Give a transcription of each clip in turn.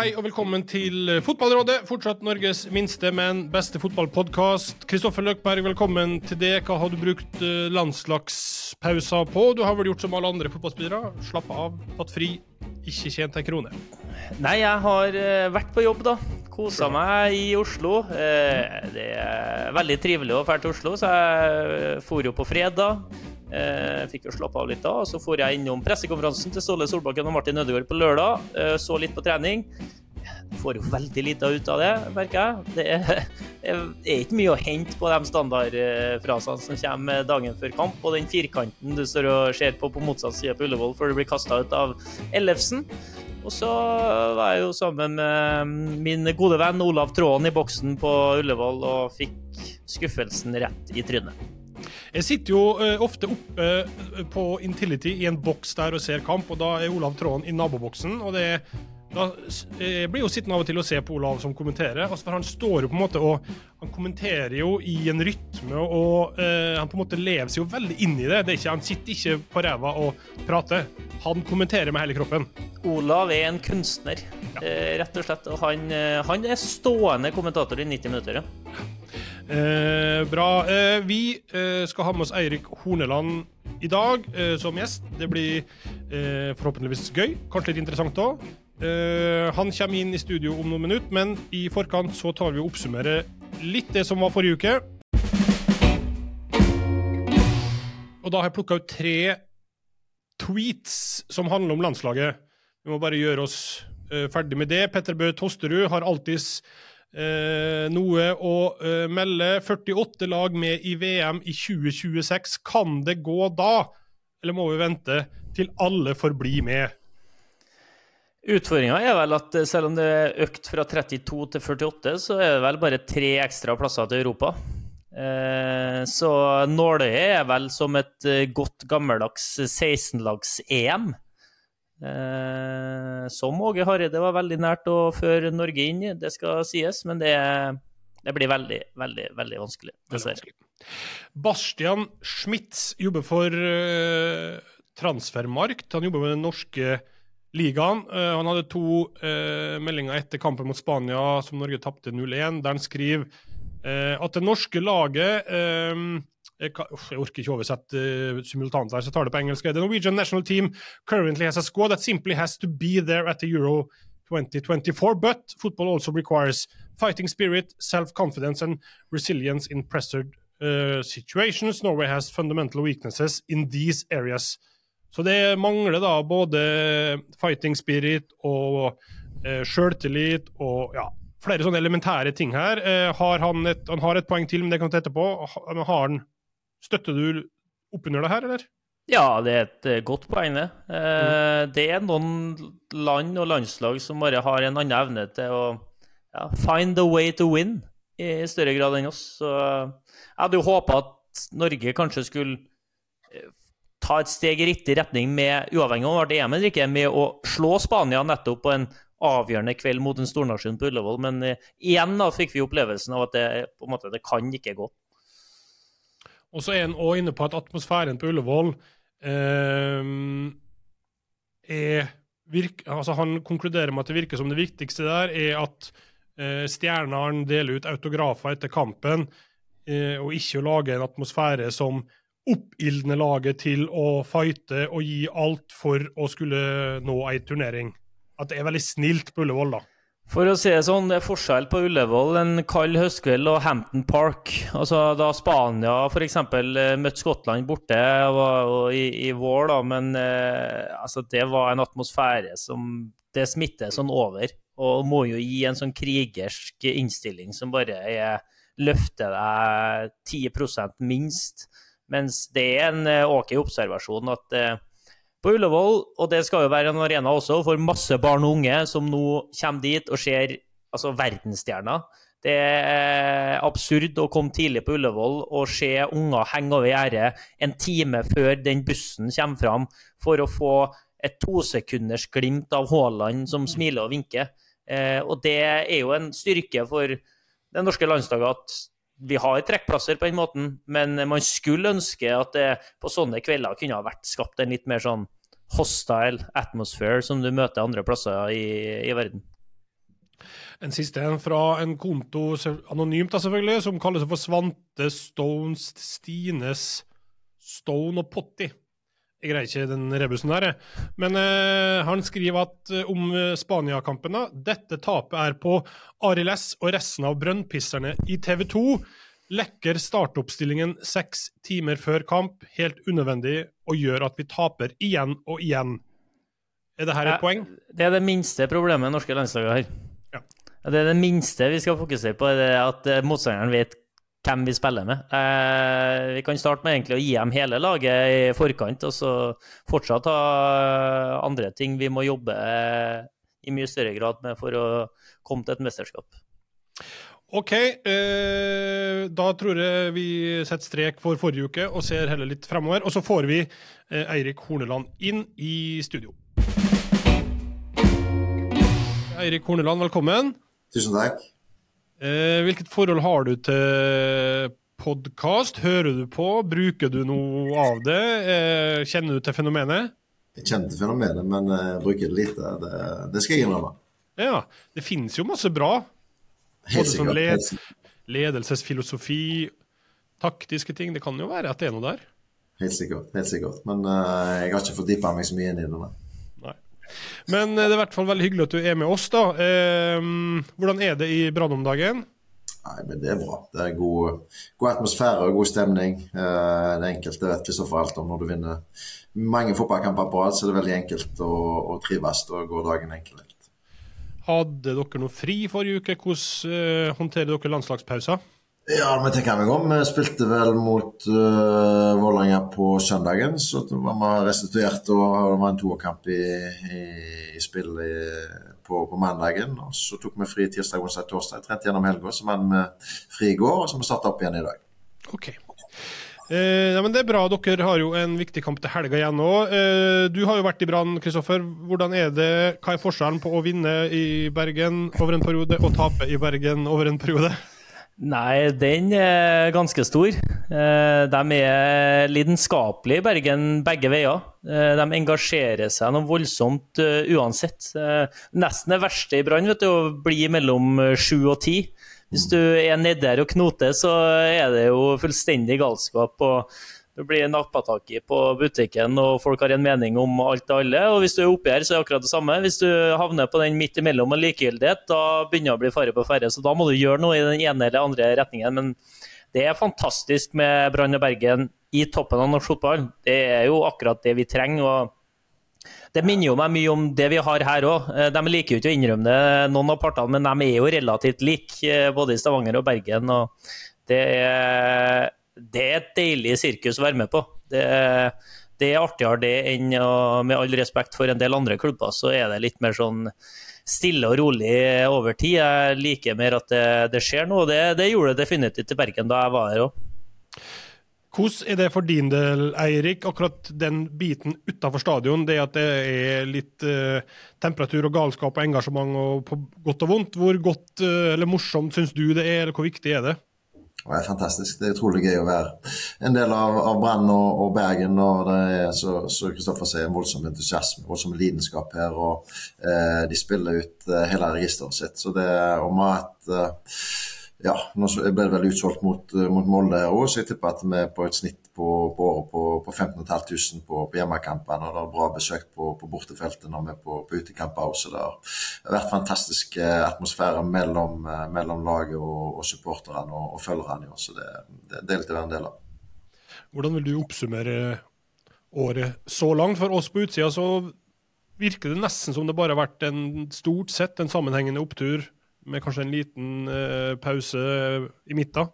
hei og velkommen til Fotballrådet. Fortsatt Norges minste, men beste fotballpodkast. Kristoffer Løkberg, velkommen til det. Hva har du brukt eh, landslagspauser på? Du har vel gjort som alle andre fotballspillere. Slappa av, tatt fri, ikke tjent ei krone. Nei, jeg har uh, vært på jobb, da. Kosa meg i Oslo. Det er veldig trivelig å dra til Oslo, så jeg for jo på fredag. Eh, fikk jo slappe av litt da. Så for jeg innom pressekonferansen til Ståle Solbakken og Martin Ødegaard på lørdag. Eh, så litt på trening. Får jo veldig lite ut av det, merker jeg. Det er, er ikke mye å hente på de standardfrasene som kommer dagen før kamp, og den firkanten du står og ser på på motsatt side på Ullevål før du blir kasta ut av Ellefsen. Og så var jeg jo sammen med min gode venn Olav Tråden i boksen på Ullevål og fikk skuffelsen rett i trynet. Jeg sitter jo uh, ofte oppe uh, på Intility i en boks der og ser kamp, og da er Olav Tråden i naboboksen. og det da jeg blir jo sittende av og til og se på Olav som kommenterer. Altså for Han står jo på en måte og han kommenterer jo i en rytme, og uh, han på en måte lever seg jo veldig inn i det. det ikke, han sitter ikke på ræva og prater. Han kommenterer med hele kroppen. Olav er en kunstner, ja. rett og slett. Og han, han, er stående kommentator i 90 minutter. Ja. Eh, bra. Eh, vi eh, skal ha med oss Eirik Horneland i dag eh, som gjest. Det blir eh, forhåpentligvis gøy. Kanskje litt interessant òg. Eh, han kommer inn i studio om noen minutter, men i forkant så tar vi og oppsummerer litt det som var forrige uke. Og da har jeg plukka ut tre tweets som handler om landslaget. Vi må bare gjøre oss ferdig med det. Petter Bø Tosterud har alltids Eh, noe å eh, melde. 48 lag med i VM i 2026. Kan det gå da, eller må vi vente til alle får bli med? Utfordringa er vel at eh, selv om det er økt fra 32 til 48, så er det vel bare tre ekstra plasser til Europa. Eh, så nåløyet er vel som et eh, godt gammeldags 16-lags-EM. Eh, som Åge Hareide var veldig nært å føre Norge inn i, det skal sies. Men det, det blir veldig, veldig veldig vanskelig. dessverre. Bastian Schmitz jobber for uh, Transfermarkt. Han jobber med den norske ligaen. Uh, han hadde to uh, meldinger etter kampen mot Spania som Norge tapte 0-1, der han skriver at det norske laget jeg, orker ikke oversette uh, simultant her, så jeg tar det på engelsk. The Norwegian national team currently has a squad that simply has to be there at the Euro 2024, but football also requires fighting spirit, self-confidence and resilience in pressured uh, situations. Norway has fundamental weaknesses in these areas. Så det mangler da både fighting spirit og uh, sjøltillit og ja, flere sånne elementære ting her. Uh, har han, et, han har et poeng til, men det kan vi ta etterpå. Har han Støtter du oppunder det her, eller? Ja, det er et eh, godt poeng, det. Eh, mm. Det er noen land og landslag som bare har en annen evne til å ja, find a way to win i større grad enn oss. Så jeg hadde jo håpa at Norge kanskje skulle eh, ta et steg i riktig retning med, uavhengig av om det EM eller ikke, med å slå Spania nettopp på en avgjørende kveld mot en stornasjon på Ullevål. Men igjen da fikk vi opplevelsen av at det, måte, det kan ikke gå. Og så er han òg inne på at atmosfæren på Ullevål eh, er virk, altså Han konkluderer med at det virker som det viktigste der er at eh, stjernene deler ut autografer etter kampen, eh, og ikke å lage en atmosfære som oppildner laget til å fighte og gi alt for å skulle nå ei turnering. At det er veldig snilt på Ullevål, da. For å si det sånn, det er forskjell på Ullevål en kald høstkveld og Hampton Park. Altså Da Spania f.eks. Eh, møtte Skottland borte i, i, vår, da, men eh, altså, det var en atmosfære som Det smitter sånn over. Og må jo gi en sånn krigersk innstilling som bare er løfter deg 10% minst. Mens det er en eh, OK observasjon at eh, på Ullevål, og det skal jo være en arena også for masse barn og unge som nå kommer dit og ser altså verdensstjerner. Det er absurd å komme tidlig på Ullevål og se unger henge over gjerdet en time før den bussen kommer fram, for å få et tosekunders glimt av Haaland som smiler og vinker. Eh, og det er jo en styrke for det norske landslaget at vi har trekkplasser på den måten, men man skulle ønske at det på sånne kvelder kunne ha vært skapt en litt mer sånn hostile atmosphere som du møter andre plasser i, i verden. En siste en fra en konto, anonymt da selvfølgelig, som kalles for Svante Stones Stines Stone og Potty. Jeg greier ikke den rebusen der, jeg. Men eh, han skriver at eh, om eh, Spania-kampen da, Dette tapet er på Arild S og resten av brønnpisserne i TV 2. Lekker startoppstillingen seks timer før kamp, helt unødvendig, og gjør at vi taper igjen og igjen. Er det her et poeng? Det er det minste problemet norske landslaget har. Ja. Det er det minste vi skal fokusere på, er at eh, motstanderen vet hvem vi spiller med. Eh, vi kan starte med egentlig å gi dem hele laget i forkant, og så fortsatt ha andre ting vi må jobbe eh, i mye større grad med for å komme til et mesterskap. OK, eh, da tror jeg vi setter strek for forrige uke og ser heller litt fremover. Og så får vi eh, Eirik Horneland inn i studio. Eirik Horneland, velkommen. Tusen takk. Eh, hvilket forhold har du til podkast? Hører du på? Bruker du noe av det? Eh, kjenner du til fenomenet? Jeg kjenner til fenomenet, men jeg eh, bruker det lite. Det, det skal jeg innrømme. Ja, det finnes jo masse bra. Helt sikkert. led ledelsesfilosofi, taktiske ting. Det kan jo være at det er noe der. Helt sikkert. Helt sikkert. Men uh, jeg har ikke fordypa meg så mye inn i det. Men eh, det er i hvert fall veldig hyggelig at du er med oss, da. Eh, hvordan er det i Brann om dagen? Nei, men det er bra. Det er god, god atmosfære og god stemning. Eh, det enkelt, det vet Kristoffer alt om. Når du vinner mange fotballkamper på rad, så er det veldig enkelt å, å trives. og gå dagen enkelt. Hadde dere noe fri forrige uke? Hvordan eh, håndterer dere landslagspauser? Ja, vi tenker meg om. Vi spilte vel mot uh, Vålerenga på søndagen, så det var vi restituert. Og det var en toerkamp i, i, i spill i, på, på mandagen. Og så tok vi fri tirsdag, onsdag, torsdag. Trente gjennom helga, så hadde vi fri i går, og så må vi starte opp igjen i dag. OK. Eh, ja, men Det er bra. Dere har jo en viktig kamp til helga igjen òg. Eh, du har jo vært i Brann, Kristoffer. Hvordan er det, Hva er forskjellen på å vinne i Bergen over en periode og tape i Bergen over en periode? Nei, den er ganske stor. Eh, De er lidenskapelige i Bergen begge veier. Eh, De engasjerer seg noe voldsomt eh, uansett. Nesten det verste i Brann du, å bli mellom sju og ti. Hvis du er nedi der og knoter, så er det jo fullstendig galskap. og Du blir nappa tak i på butikken, og folk har en mening om alt og alle. Og hvis du er oppi her, så er det akkurat det samme. Hvis du havner på den midt imellom og likegyldighet, da begynner det å bli fare på ferde. Så da må du gjøre noe i den ene eller andre retningen. Men det er fantastisk med Brann og Bergen i toppen av norsk fotball. Det er jo akkurat det vi trenger. og det minner jo meg mye om det vi har her òg. De liker jo ikke å innrømme det, noen av partene, men de er jo relativt like, både i Stavanger og Bergen. og det er, det er et deilig sirkus å være med på. Det det er artigere det enn å, med all respekt for en del andre klubber, så er det litt mer sånn stille og rolig over tid. Jeg liker mer at det, det skjer noe. Det, det gjorde det definitivt i Bergen da jeg var her òg. Hvordan er det for din del, Eirik, akkurat den biten utafor stadion? Det at det er litt eh, temperatur og galskap og engasjement og på godt og vondt. Hvor godt eh, eller morsomt syns du det er, eller hvor viktig er det? Det er fantastisk. Det er utrolig gøy å være en del av, av Brann og, og, Bergen. og Det er så, så Kristoffer sier en voldsom entusiasme, voldsom lidenskap her. og eh, De spiller ut eh, hele registeret sitt. så det og vi har eh, ja, nå ble det vel utsolgt mot, mot Molde òg, så jeg tipper at vi er på et snitt på, på året på, på 15 500 på, på hjemmekampene. Og det er bra besøk på, på bortefeltet når vi er på, på utekamper også. Det har vært fantastisk atmosfære mellom, mellom laget og, og supporterne og, og følgerne. Så det, det, det er litt å være en del av. Hvordan vil du oppsummere året så langt? For oss på utsida så virker det nesten som det bare har vært en stort sett en sammenhengende opptur med kanskje en liten uh, pause i midten?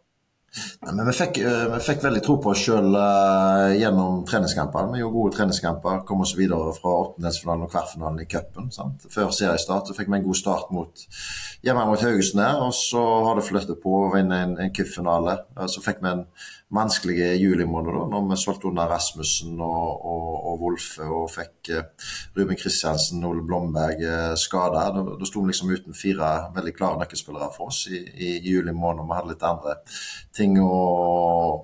Ja, men vi fikk, vi fikk, veldig tro på oss sjøl uh, gjennom treningskampene. Vi gjorde gode treningskamper, kom oss videre fra åttendelsfinalen og kvartfinalen i cupen. Før seriestart så fikk vi en god start mot, hjemme mot Haugesund her, og så har det flyttet på å vinne en, en cupfinale. Uh, så fikk vi en vanskelig julimåned da, når vi solgte unna Rasmussen og, og, og Wolfe og fikk uh, Ruben Kristiansen og Ole Blomberg uh, skada. Da, da sto vi liksom uten fire veldig klare nøkkelspillere for oss i, i, i juli måned. og Vi hadde litt andre ting å,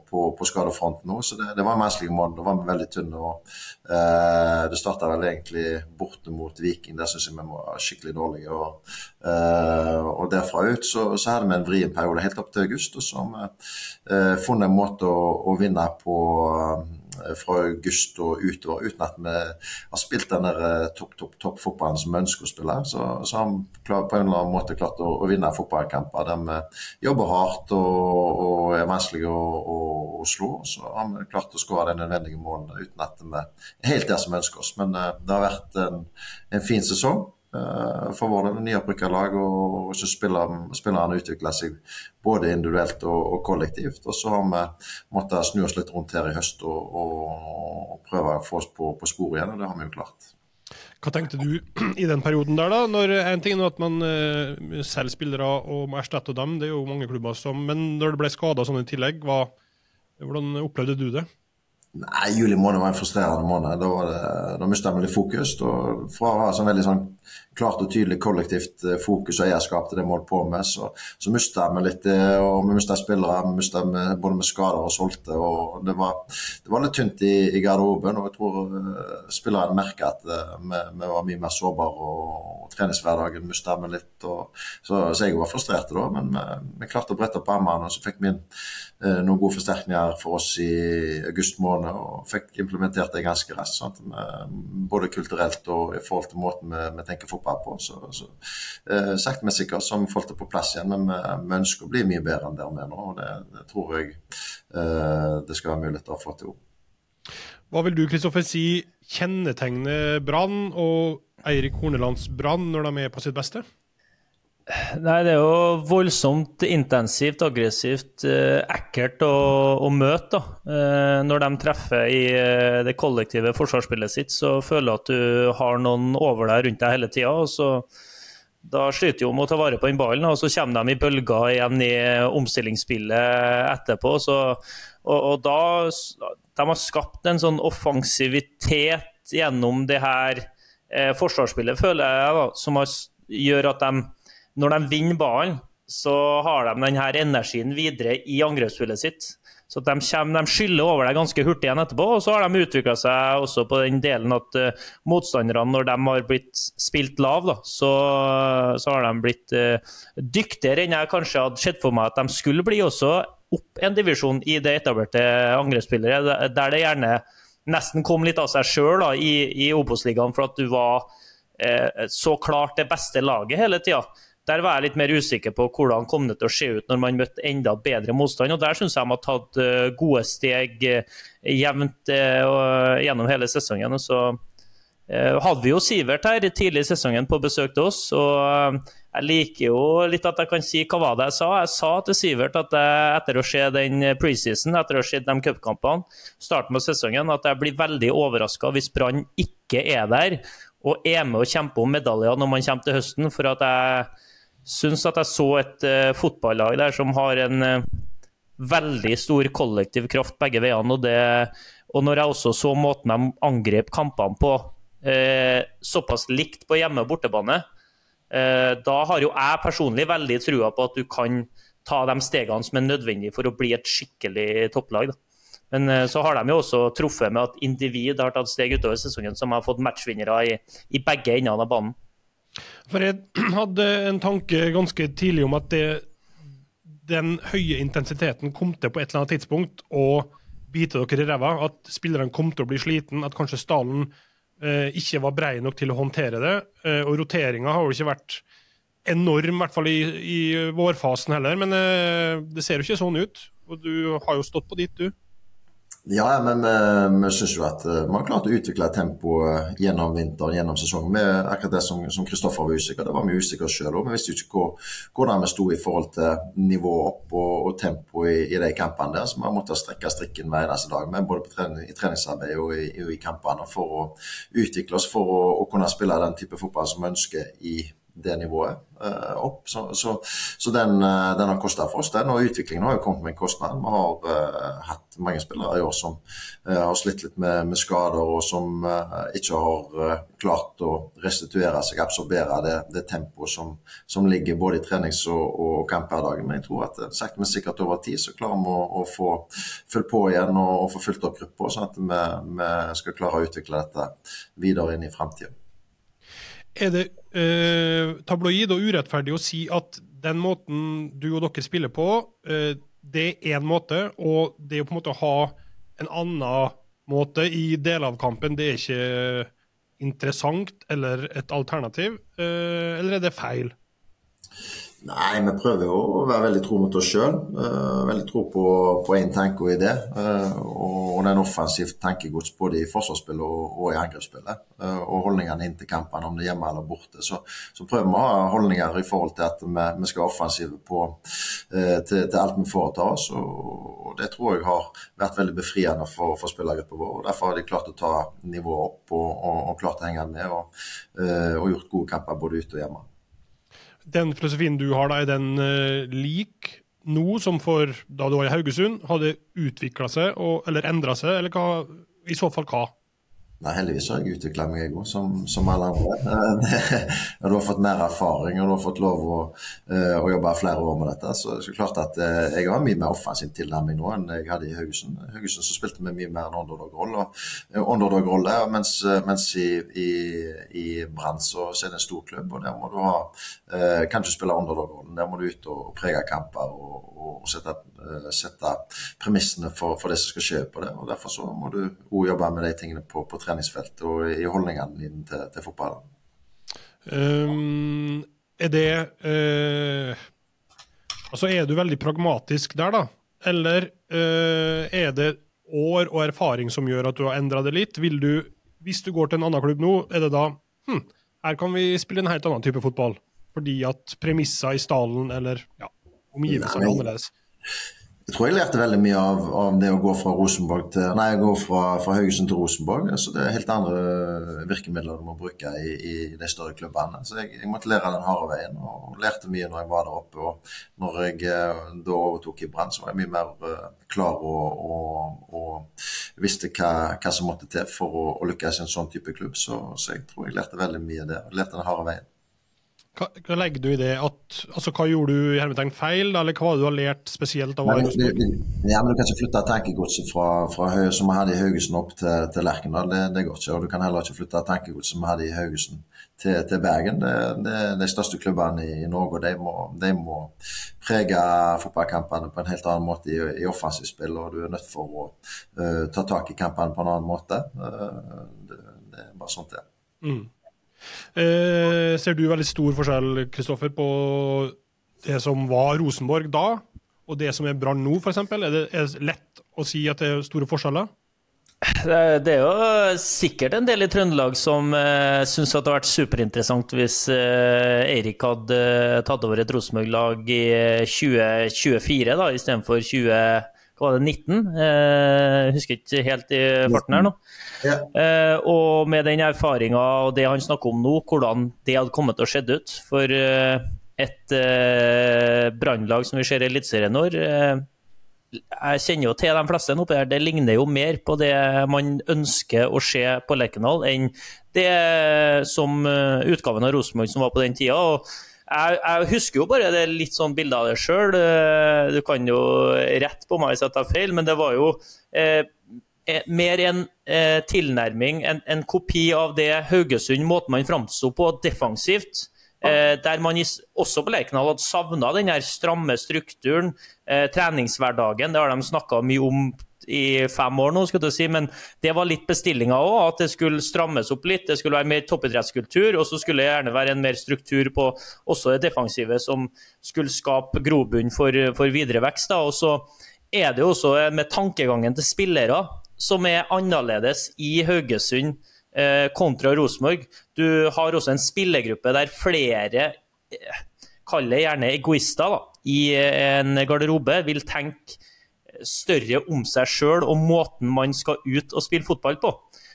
på, på skadefronten nå, så det, det var en vanskelig måned. Da var vi veldig tynne. og eh, Det starta vel egentlig borte mot Viking. Der syns jeg vi var skikkelig dårlige. og derfra ut så, så hadde vi en vrien periode helt opp til august. Og så har vi eh, funnet en måte å, å vinne på Eh, fra august og utover, uten at vi har spilt den der eh, topp, topp, topp fotballen som vi ønsker å spille. Så, så har vi på en eller annen måte klart å, å vinne fotballkamper der vi jobber hardt og, og er vanskelige å, å, å, slå. Så har vi klart å skåre de nødvendige målene uten at vi er helt der som vi ønsker oss. Men uh, det har vært en, en fin sesong. Eh, for vår del nyopprykka lag, og, så spiller, spillerne utvikler seg både individuelt og, og, kollektivt. Og så har vi måttet snu oss litt rundt her i høst og, og prøve å få oss på, på sporet igjen, og det har vi jo klart. Hva tenkte du i den perioden der, da? Når En ting er at man uh, selger spillere og må erstatte dem, det er jo mange klubber som Men når det ble skader sånn i tillegg, hva, hvordan opplevde du det? Nei, Juli måned var en frustrerende måned. Da, var det, da mista vi litt fokus. Da, fra å ha sånn veldig sånn klart og tydelig kollektivt eh, fokus og eierskap til det vi holdt på med, så, så mista vi litt det. og Vi mista spillere, vi mista både med skader og solgte. og Det var, det var litt tynt i, i, garderoben. og Jeg tror uh, spillerne merka at vi, vi, var mye mer sårbare. og, og Treningshverdagen mista vi litt. Og, så, så, jeg var frustrert da, men vi, vi klarte å brette opp armene. og Så fikk vi inn noen gode forsterkninger for oss i august måned og fikk implementert det ganske raskt. Både kulturelt og i forhold til måten vi, vi tenker fotball på. Så, så eh, Sakte, men sikkert vi fått det på plass igjen, men vi, vi, ønsker å bli mye bedre enn der vi er nå. og Det, det tror jeg eh, det skal være mulig å få til. Hva vil du Kristoffer, si kjennetegner Brann og Eirik Hornelands Brann når de er på sitt beste? Nei, det er jo voldsomt intensivt, aggressivt, eh, ekkelt å, å møte. da. Eh, når de treffer i eh, det kollektive forsvarsspillet sitt, så føler du at du har noen over deg rundt deg hele tida. Da sliter du med å ta vare på den ballen, og så kommer de i bølger igjen i omstillingsspillet etterpå. Så, og, og da De har skapt en sånn offensivitet gjennom det her eh, forsvarsspillet, føler jeg, da, som har, gjør at de når de vinner ballen, så har de denne energien videre i angrepsspillet sitt. Så de, kommer, de skyller over deg ganske hurtig igjen etterpå. Og så har de utvikla seg også på den delen at uh, motstanderne, når de har blitt spilt lav, da, så, så, har de blitt uh, dyktigere enn jeg kanskje hadde sett for meg at de skulle bli også opp en divisjon i det etablerte angrepsspillere, der det gjerne nesten kom litt av seg sjøl i, i Obos-ligaen for at du var uh, så klart det beste laget hele tida. Der var jeg litt mer usikker på hvordan kom det til å se ut når man møtte enda bedre motstand. og Der syns jeg de har tatt eh, gode steg eh, jevnt eh, gjennom hele sesongen. så hadde vi jo Sivert her tidlig i sesongen på besøk til oss. og Jeg liker jo litt at jeg kan si hva var det jeg sa. Jeg sa til Sivert at jeg, etter å se den preseason, etter å sett de cupkampene, starten på sesongen, at jeg blir veldig overraska hvis Brann ikke er der og er med å kjempe om medaljer når man kommer til høsten. For at jeg syns at jeg så et uh, fotballag der som har en uh, veldig stor kollektiv kraft begge veiene. Og, og når jeg også så måten de angrep kampene på, uh, såpass likt på hjemme- og bortebane, da har jo jeg personlig veldig trua på at du kan ta de stegene som er nødvendige for å bli et skikkelig topplag. Da. Men så har de jo også truffet med at individ har tatt steg utover sesongen, som har fått matchvinnere i, i begge endene av banen. For jeg hadde en tanke ganske tidlig om at det, den høye intensiteten kom til på et eller annet tidspunkt å bite dere i ræva. At spillerne kom til å bli sliten, at kanskje stallen eh, ikke var brei nok til å håndtere det. Eh, og roteringa har jo ikke vært enorm, i hvert fall i, i vårfasen heller. Men eh, det ser jo ikke sånn ut. Og du har jo stått på ditt, du. Ja, men vi, vi syns jo at eh, vi har klart å utvikle tempoet gjennom vinteren, gjennom sesongen. Vi, akkurat det som Kristoffer var usikker, det var vi usikre sjøl òg. Vi visste jo ikke hvor, hvordan vi sto i forhold til nivå opp og, og tempo i, i, de kampene der. Så vi har måttet strekke strikken hver eneste dag, men både trening, i treningsarbeid og i, i, kampene, for å utvikle oss for å, å kunne spille den type fotball som vi ønsker i det nivået uh, opp. Så, så, så den, uh, den, har kosta for oss, den. Og utviklingen har jo kommet med en kostnad. Vi har uh, hatt mange spillere i år som har slitt litt med, med, skader, og som ikke har klart å restituere seg, absorbere det, det tempoet som, som, ligger både i trenings- og, og kamphverdagen. Men jeg tror at sakte, men sikkert over tid så klarer vi å, å få fulgt på igjen og, og få fulgt opp gruppa, sånn at vi, vi, skal klare å utvikle dette videre inn i framtida. Er det eh, tabloid og urettferdig å si at den måten du og dere spiller på, eh, det er én måte, og det å på en måte ha en annen måte i deler av kampen, det er ikke interessant eller et alternativ, eh, eller er det feil? Nei, vi prøver jo å være veldig tro mot oss sjøl. Uh, veldig tro på én tanke og idé. Uh, og, og den offensivt tankegods både i forsvarsspillet og, og i angrepsspillet. Uh, og holdningene inn til kampene, om det er hjemme eller borte. Så, så prøver vi å ha holdninger i forhold til at vi, vi skal være offensive på, til, til, alt vi foretar oss. Og, og, det tror jeg har vært veldig befriende for, for spillergruppa vår. og Derfor har de klart å ta nivået opp og, og, klart å henge med og, og gjort gode kamper både ute og hjemme den filosofien du har, da, er den uh, lik nå som for da du var i Haugesund? Har det utvikla seg og, eller endra seg, eller hva, i så fall hva? Nei, heldigvis har jeg utvikla meg, jeg òg, som, som, alle andre. du har fått mer erfaring og du har fått lov å, uh, å jobbe flere år med dette. Så det er klart at uh, jeg har mye mer offensiv tilnærming nå enn jeg hadde i Haugesund. I Haugesund så spilte vi mye mer en underdog-rolle. Underdog mens, mens, i, i, i Brann så, er det en stor klubb, og der må du ha uh, Kan du spille underdog-rollen. Der må du ut og prege kamper og, og sette, sette, premissene for, for, det som skal skje på det. og Derfor så må du òg jobbe med de tingene på, på trening treningsfeltet og i holdningene dine til, til fotballen? Um, er det uh, Altså, er du veldig pragmatisk der, da? Eller uh, er det år og erfaring som gjør at du har endra det litt? Vil du, hvis du går til en annen klubb nå, er det da hm, her kan vi spille en helt annen type fotball? Fordi at premisser i stallen eller ja, omgivelsene er annerledes? Jeg tror jeg lærte veldig mye av, av, det å gå fra til Nei, gå fra, fra Haugesund til Rosenborg. Så det er helt andre virkemidler du må bruke i, i de større klubbene. Så jeg, jeg, måtte lære den harde veien, og lærte mye når jeg var der oppe. Og når jeg eh, da overtok i Brann, så var jeg mye mer uh, klar og, og, og, visste hva, hva, som måtte til for å, å lykkes i en sånn type klubb. Så, så, jeg tror jeg lærte veldig mye der. Lærte den harde veien. Hva, hva, legger du i det? At, altså, hva gjorde du i feil, eller hva har du har lært spesielt av? Ja, men Du kan ikke flytte tankegodset fra, fra, som vi hadde i Haugesund opp til, til Lerkendal. Det, det, går ikke. Og du kan heller ikke flytte tankegodset som vi hadde i Haugesund til, til Bergen. Det, det, de største klubbene i, i Norge de må, de må, prege fotballkampene på en helt annen måte i, i offensivt spill. Og du er nødt for å uh, ta tak i kampene på en annen måte. Uh, det, det, er bare sånt det er. Mm. Eh, ser du veldig stor forskjell Kristoffer, på det som var Rosenborg da, og det som er Brann nå, f.eks.? Er, det, er det lett å si at det er store forskjeller? Det er jo sikkert en del i Trøndelag som uh, syns det hadde vært superinteressant hvis uh, Eirik hadde tatt over et Rosenborg-lag i 2024 da, istedenfor 20 hva var det, 19? Eh, husker ikke helt i farten her nå. Eh, og med den erfaringa og det han snakker om nå, hvordan det hadde kommet til å se ut for eh, et eh, brannlag som vi ser i Eliteserien nå eh, jeg kjenner jo til de fleste oppe her. Det ligner jo mer på det man ønsker å se på Lerkendal, enn det som eh, utgaven av Rosenborg som var på den tida. og jeg, jeg, husker jo bare det litt sånn bilde av det sjøl. Eh, du kan jo rette på meg hvis jeg tar feil, men det var jo eh, mer en eh, tilnærming, en, en, kopi av det Haugesund, måten man framsto på defensivt. Eh, der man også på Lerkendal hadde savna den her stramme strukturen, eh, treningshverdagen. Det har de snakka mye om i fem år nå, skal du si, men det var litt bestillinga òg. At det skulle strammes opp litt. Det skulle være mer toppidrettskultur, og så skulle det gjerne være en mer struktur på også det defensive, som skulle skape grobunn for, for videre vekst. Da. Og så er det jo også med tankegangen til spillere som er annerledes i Haugesund eh, kontra Rosenborg. Du har også en spillergruppe der flere eh, Kall det gjerne egoister da, i en garderobe vil tenke større om seg sjøl og måten man skal ut og spille fotball på.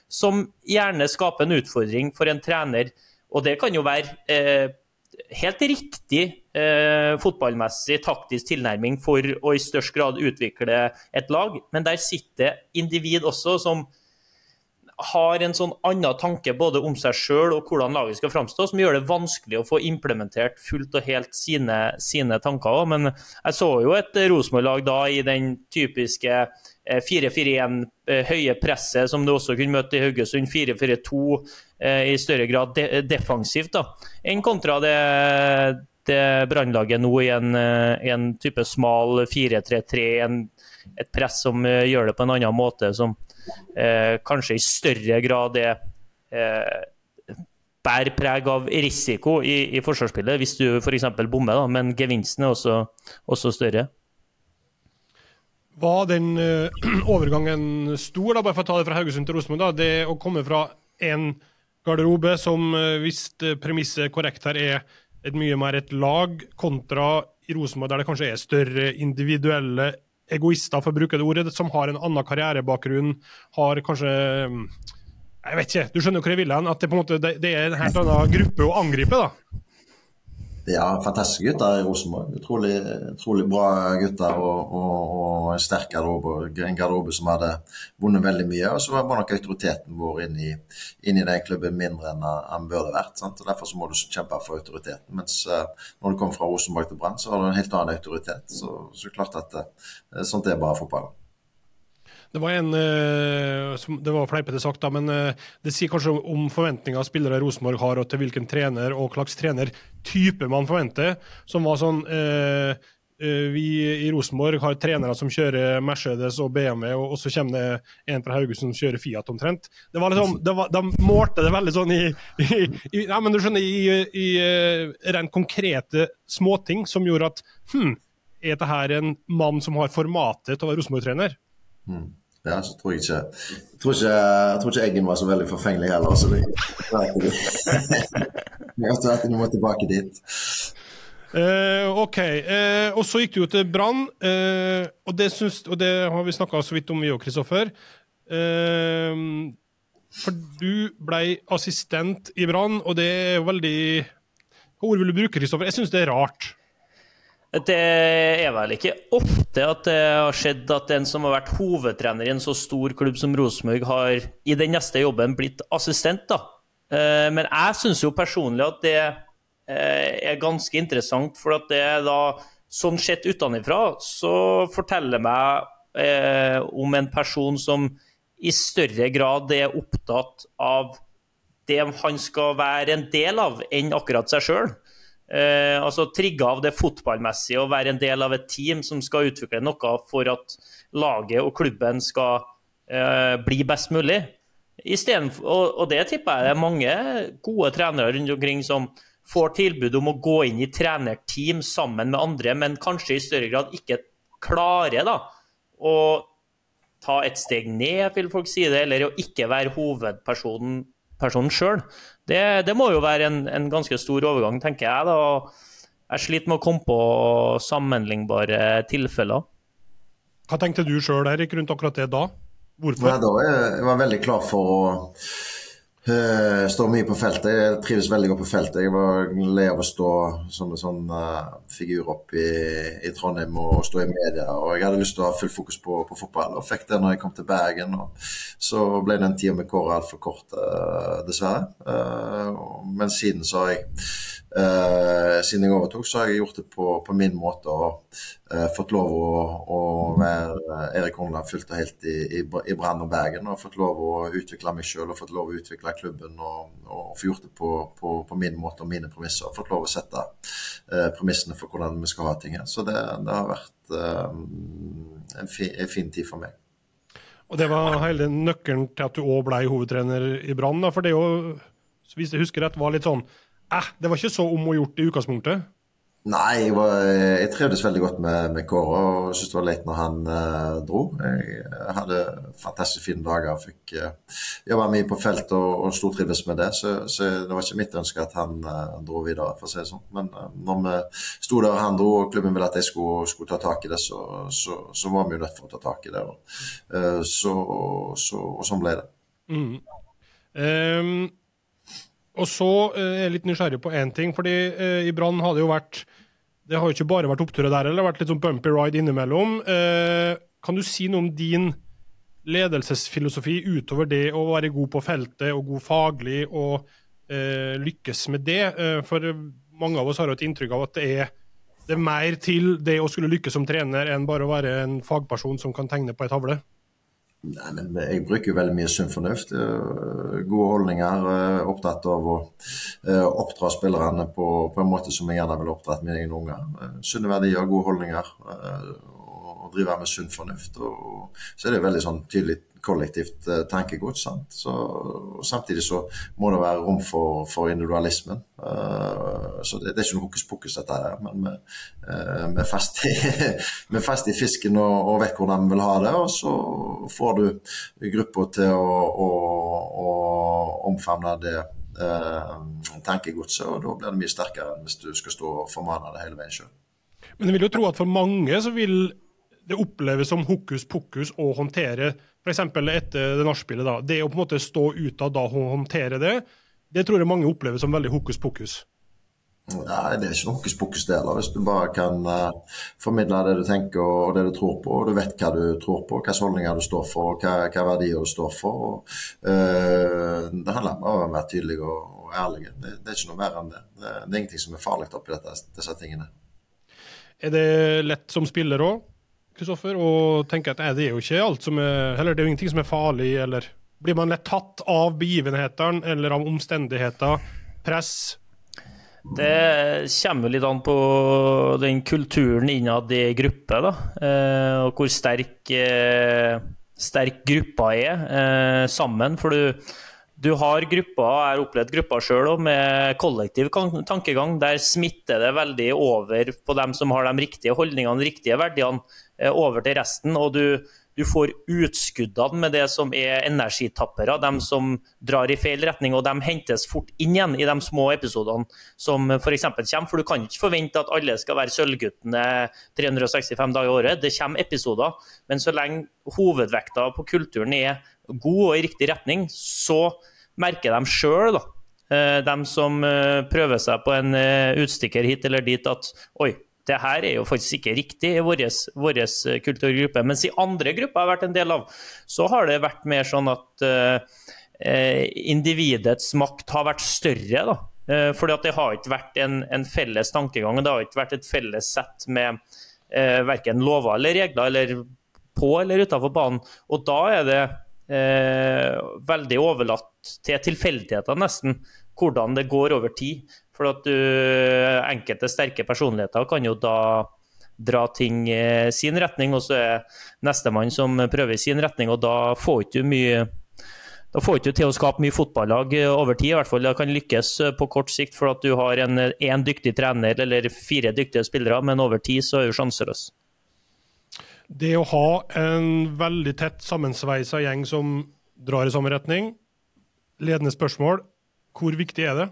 Som gjerne skaper en utfordring for en trener. Og det kan jo være eh, helt riktig eh, fotballmessig taktisk tilnærming for å i størst grad utvikle et lag, men der sitter individ også som har en sånn annen tanke både om seg sjøl og hvordan laget skal framstå, som gjør det vanskelig å få implementert fullt og helt sine, sine tanker. Men jeg så jo et Rosenborg-lag da i den typiske 4-4-1, eh, eh, høye presset som du også kunne møte i Haugesund. 4-4-2 eh, i større grad de defensivt da, enn kontra det det Brannlaget nå i en, en, type smal 4-3-3, et press som gjør det på en annen måte, som eh, kanskje i større grad er eh, bærer preg av risiko i, i forsvarsspillet, hvis du f.eks. bommer, da, men gevinsten er også, også større. Var den uh, overgangen stor, da, bare for å ta det fra Haugesund til Rosenborg? Det å komme fra en garderobe som, uh, hvis premisset er korrekt her, er et mye mer et lag, kontra i Rosenborg, der det kanskje er større individuelle egoister, for å bruke det ordet, som har en annen karrierebakgrunn, har kanskje Jeg vet ikke, du skjønner hvor jeg vil hen? At det, på en måte, det, det er en helt annen gruppe å angripe, da? Ja, fantastiske gutter i Rosenborg. Utrolig, utrolig bra gutter og, og, og en sterk garderobe. En garderobe som hadde vunnet veldig mye. Og så var nok autoriteten vår inn i, inn i den klubben mindre enn den burde vært. Sant? og Derfor må du kjempe for autoriteten. Mens uh, når du kommer fra Rosenborg til Brann, så har du en helt annen autoritet. Så, så klart at uh, sånt er bare fotball. Det var en som, det var fleipete sagt, da, men uh, det sier kanskje om forventninger spillere Rosenborg har, og til hvilken trener og slags trenertype man forventer. Som var sånn uh, Vi i Rosenborg har trenere som kjører Mercedes og BMW, og, så kommer det en fra Haugesund som kjører Fiat omtrent. Det var liksom, det var, De målte det veldig sånn i, i, i ja, men du skjønner, i, i rent konkrete småting som gjorde at hm, er dette en mann som har formatet til å være Rosenborg-trener? Mm. Ja, så tror jeg ikke Jeg tror ikke, ikke Eggen var så veldig forfengelig heller. Så det, vet at må tilbake dit. Uh, OK. Uh, og så gikk du jo til Brann, uh, og, og det har vi snakka så vidt om, vi og Kristoffer. for du ble assistent i Brann, og det er veldig Hva ord vil du bruke, Kristoffer? Jeg syns det er rart. Det er vel ikke ofte at det har skjedd at en som har vært hovedtrener i en så stor klubb som Rosenborg, har i den neste jobben blitt assistent, da. Eh, men jeg syns jo personlig at det eh, er ganske interessant, for at det da, sånn sett utenfra, så forteller meg eh, om en person som i større grad er opptatt av det han skal være en del av, enn akkurat seg sjøl. Eh, altså trigga av det fotballmessige å være en del av et team som skal utvikle noe for at laget og klubben skal eh, bli best mulig. For, og, og, det tipper jeg det er mange gode trenere rundt omkring som får tilbud om å gå inn i trenerteam sammen med andre, men kanskje i større grad ikke klarer da, å ta et steg ned, vil folk si det, eller å ikke være hovedpersonen personen sjøl. Det, det, må jo være en, en, ganske stor overgang, tenker jeg. da. Jeg sliter med å komme på sammenlignbare tilfeller. Hva tenkte du sjøl rundt akkurat det da? Hvorfor? Nei, da jeg var veldig klar for å Uh, står mye på feltet. Jeg trives veldig godt på feltet. Jeg var lei av å stå som en sånn uh, figur opp i, i, Trondheim og stå i media. Og jeg hadde lyst til å ha full fokus på, på fotball, og fikk det når jeg kom til Bergen. Og så ble den tida med Kåre altfor kort, uh, dessverre. men siden så har jeg Uh, siden jeg overtok, så har jeg gjort det på, på min måte og uh, fått lov å, å være Erik Horneland fullt og helt i, i, i Brann og Bergen. Og fått lov å utvikle meg sjøl og fått lov å utvikle klubben og, og få gjort det på, på, på, min måte og mine premisser. Og fått lov å sette uh, premissene for hvordan vi skal ha ting her. Så det, det har vært en, fi, en, fin tid for meg. Og det var hele nøkkelen til at du òg ble hovedtrener i Brann? For det jo, hvis jeg husker rett, var litt sånn eh, det var ikke så om å gjort i utgangspunktet? Nei, jeg, var, jeg, trivdes veldig godt med, med Kåre og syntes det var leit når han eh, dro. Jeg hadde fantastisk fine dager. Fikk eh, jobba mye på feltet og, og stortrives med det. Så, så, det var ikke mitt ønske at han eh, dro videre, for å si det sånn. Men eh, når vi sto der og han dro, og klubben ville at jeg skulle, skulle ta tak i det, så, så, så, var vi jo nødt for å ta tak i det. Og, så, og sånn ble det. Mm. Um og så eh, er jeg litt nysgjerrig på én ting. fordi eh, I Brann har det jo vært Det har jo ikke bare vært oppturer der, eller det har vært litt sånn bumpy ride innimellom. Eh, kan du si noe om din ledelsesfilosofi utover det å være god på feltet og god faglig og lykkes med det? For mange av oss har jo et inntrykk av at det er, det er mer til det å skulle lykkes som trener enn bare å være en fagperson som kan tegne på ei tavle. Nei, men Jeg bruker jo veldig mye sunn fornuft. Gode holdninger. Opptatt av å oppdra spillerne på, på en måte som jeg gjerne ville oppdratt mine egne unger. Sunne verdier, gode holdninger. Og drive med sunn fornuft. Og, så er det veldig sånn tydelig kollektivt eh, tankegods. Samtidig så må det være rom for, for individualismen. Uh, så det, det, er ikke noe hokus pokus, dette her. Men vi, uh, er fast i, fisken og, og, vet hvordan vi vil ha det. Og så får du gruppa til å, å, å omfavne det uh, tankegodset, og da blir det mye sterkere enn hvis du skal stå og formane det hele veien sjøl. Men jeg vil jo tro at for mange så vil det oppleves som hokus pokus å håndtere f.eks. etter det nachspielet. Det å på en måte stå ut av da og håndtere det, det tror jeg mange opplever som veldig hokus pokus. Nei, det er ikke noe hokus pokus det heller. Hvis du bare kan uh, formidle det du tenker og det du tror på, og du vet hva du tror på, hvilke holdninger du står for, og hva, hva verdier du står for. Og, uh, det handler om å være tydelig og, og ærlig. Det, det, er ikke noe mer enn det. Det, det er ingenting som er farlig oppi dette, disse tingene. Er det lett som spiller òg? Kristoffer, og tenker at det er jo ikke alt som er Eller det er jo ingenting som er farlig, eller Blir man lett tatt av begivenhetene eller av omstendigheter, press? Det kommer litt an på den kulturen innad i gruppe, da. Eh, og hvor sterk, eh, sterk gruppa er eh, sammen. For du, du har grupper, jeg har opplevd grupper sjøl med kollektiv tankegang. Der smitter det veldig over på dem som har de riktige holdningene, de riktige verdiene. Eh, over til resten. Og du, du får utskuddene med det som er energitappere, de som drar i feil retning, og de hentes fort inn igjen i de små episodene som f.eks. kommer. For du kan ikke forvente at alle skal være Sølvguttene 365 dager i året. Det kommer episoder, men så lenge hovedvekta på kulturen er god og i riktig retning, så merker de sjøl, da. de som eh, prøver seg på en utstikker hit eller dit, at oi, det her er jo faktisk ikke riktig i vår eh, kulturgruppe. Mens i andre grupper jeg har vært en del av, så har det vært mer sånn at eh, individets makt har vært større. da. Uh, fordi at det har ikke vært en, en, felles tankegang. Det har ikke vært et felles sett med eh, verken lover eller regler, eller på eller utenfor banen. Og da er det eh, veldig overlatt til tilfeldigheter, nesten, hvordan det går over tid. For at du, enkelte sterke personligheter kan jo da dra ting i sin retning, og så er nestemann som prøver i sin retning, og da får ikke du mye da får ikke til å skape mye fotballag over tid. i hvert fall Det kan lykkes på kort sikt for at du har en dyktig trener eller fire dyktige spillere, men over tid så er du sjanseløs. Det å ha en veldig tett sammensveisa gjeng som drar i samme retning, ledende spørsmål, hvor viktig er det?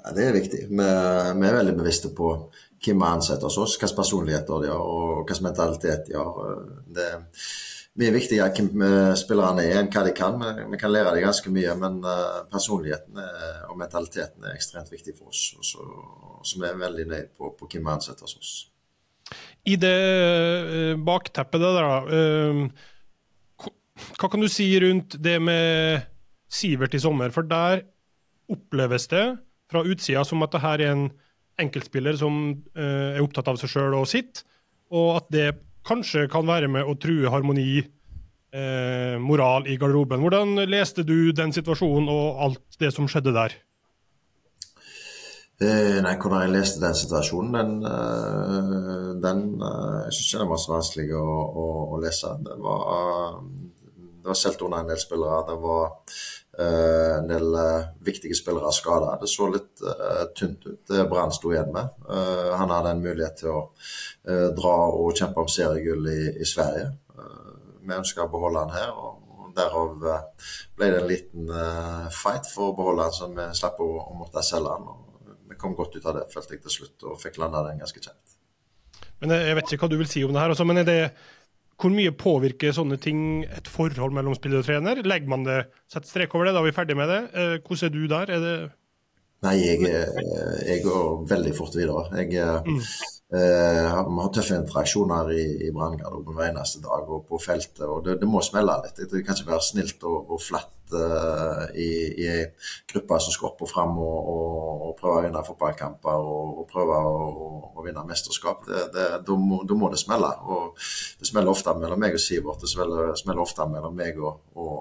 Ja, det er viktig. Vi, vi, er veldig bevisste på hvem vi ansetter hos oss, hvilke personligheter de har og hvilken mentalitet de har. Det er mye viktigere hvem eh, spillerne er enn hva de kan. Vi, kan lære dem ganske mye, men eh, personligheten og mentaliteten er ekstremt viktig for oss. Og så, så vi er veldig nøye på, på hvem vi ansetter hos oss. I det eh, bakteppet der, da. Hva kan du si rundt det med Sivert i sommer? For der oppleves det fra utsida som at det her er en enkeltspiller som uh, er opptatt av seg sjøl og sitt, og at det kanskje kan være med å true harmoni, uh, moral i garderoben. Hvordan leste du den situasjonen og alt det som skjedde der? Uh, nei, Hvordan jeg leste den situasjonen, den, den Jeg syns ikke var så vanskelig å, å, å lese. Det var, det var selv under en del spillere. Det var en del eh, viktige spillere skada. Det så litt uh, tynt ut, det Brann sto igjen med. Uh, han hadde en mulighet til å uh, dra og kjempe om seriegull i, i Sverige. vi ønska å beholde han her, og derav ble det en liten fight for å beholde han, så vi slapp å, å måtte selge han. Og vi kom godt ut av det, følte jeg til slutt, og fikk landa den ganske kjent. Men Jeg vet ikke hva du vil si om det her, også, men er det hvor mye påvirker sånne ting et forhold mellom spiller og trener? Legger man det, setter strek over det, da er vi ferdig med det. Eh, hvordan er du der? Er det Nei, jeg, jeg, går veldig fort videre. Jeg, mm. Eh, vi har tøffe interaksjoner i, i branngarderoben hver eneste dag og på feltet. og Det, det må smelle litt. Det kan ikke være snilt og, og flatt uh, i, ei gruppe som skal opp og fram og, og, og prøve å vinne fotballkamper og, og prøve å, vinne mesterskap. Da må, må, det smelle. og Det smeller ofte mellom meg og Sivert. Det smeller, smeller ofte mellom meg og,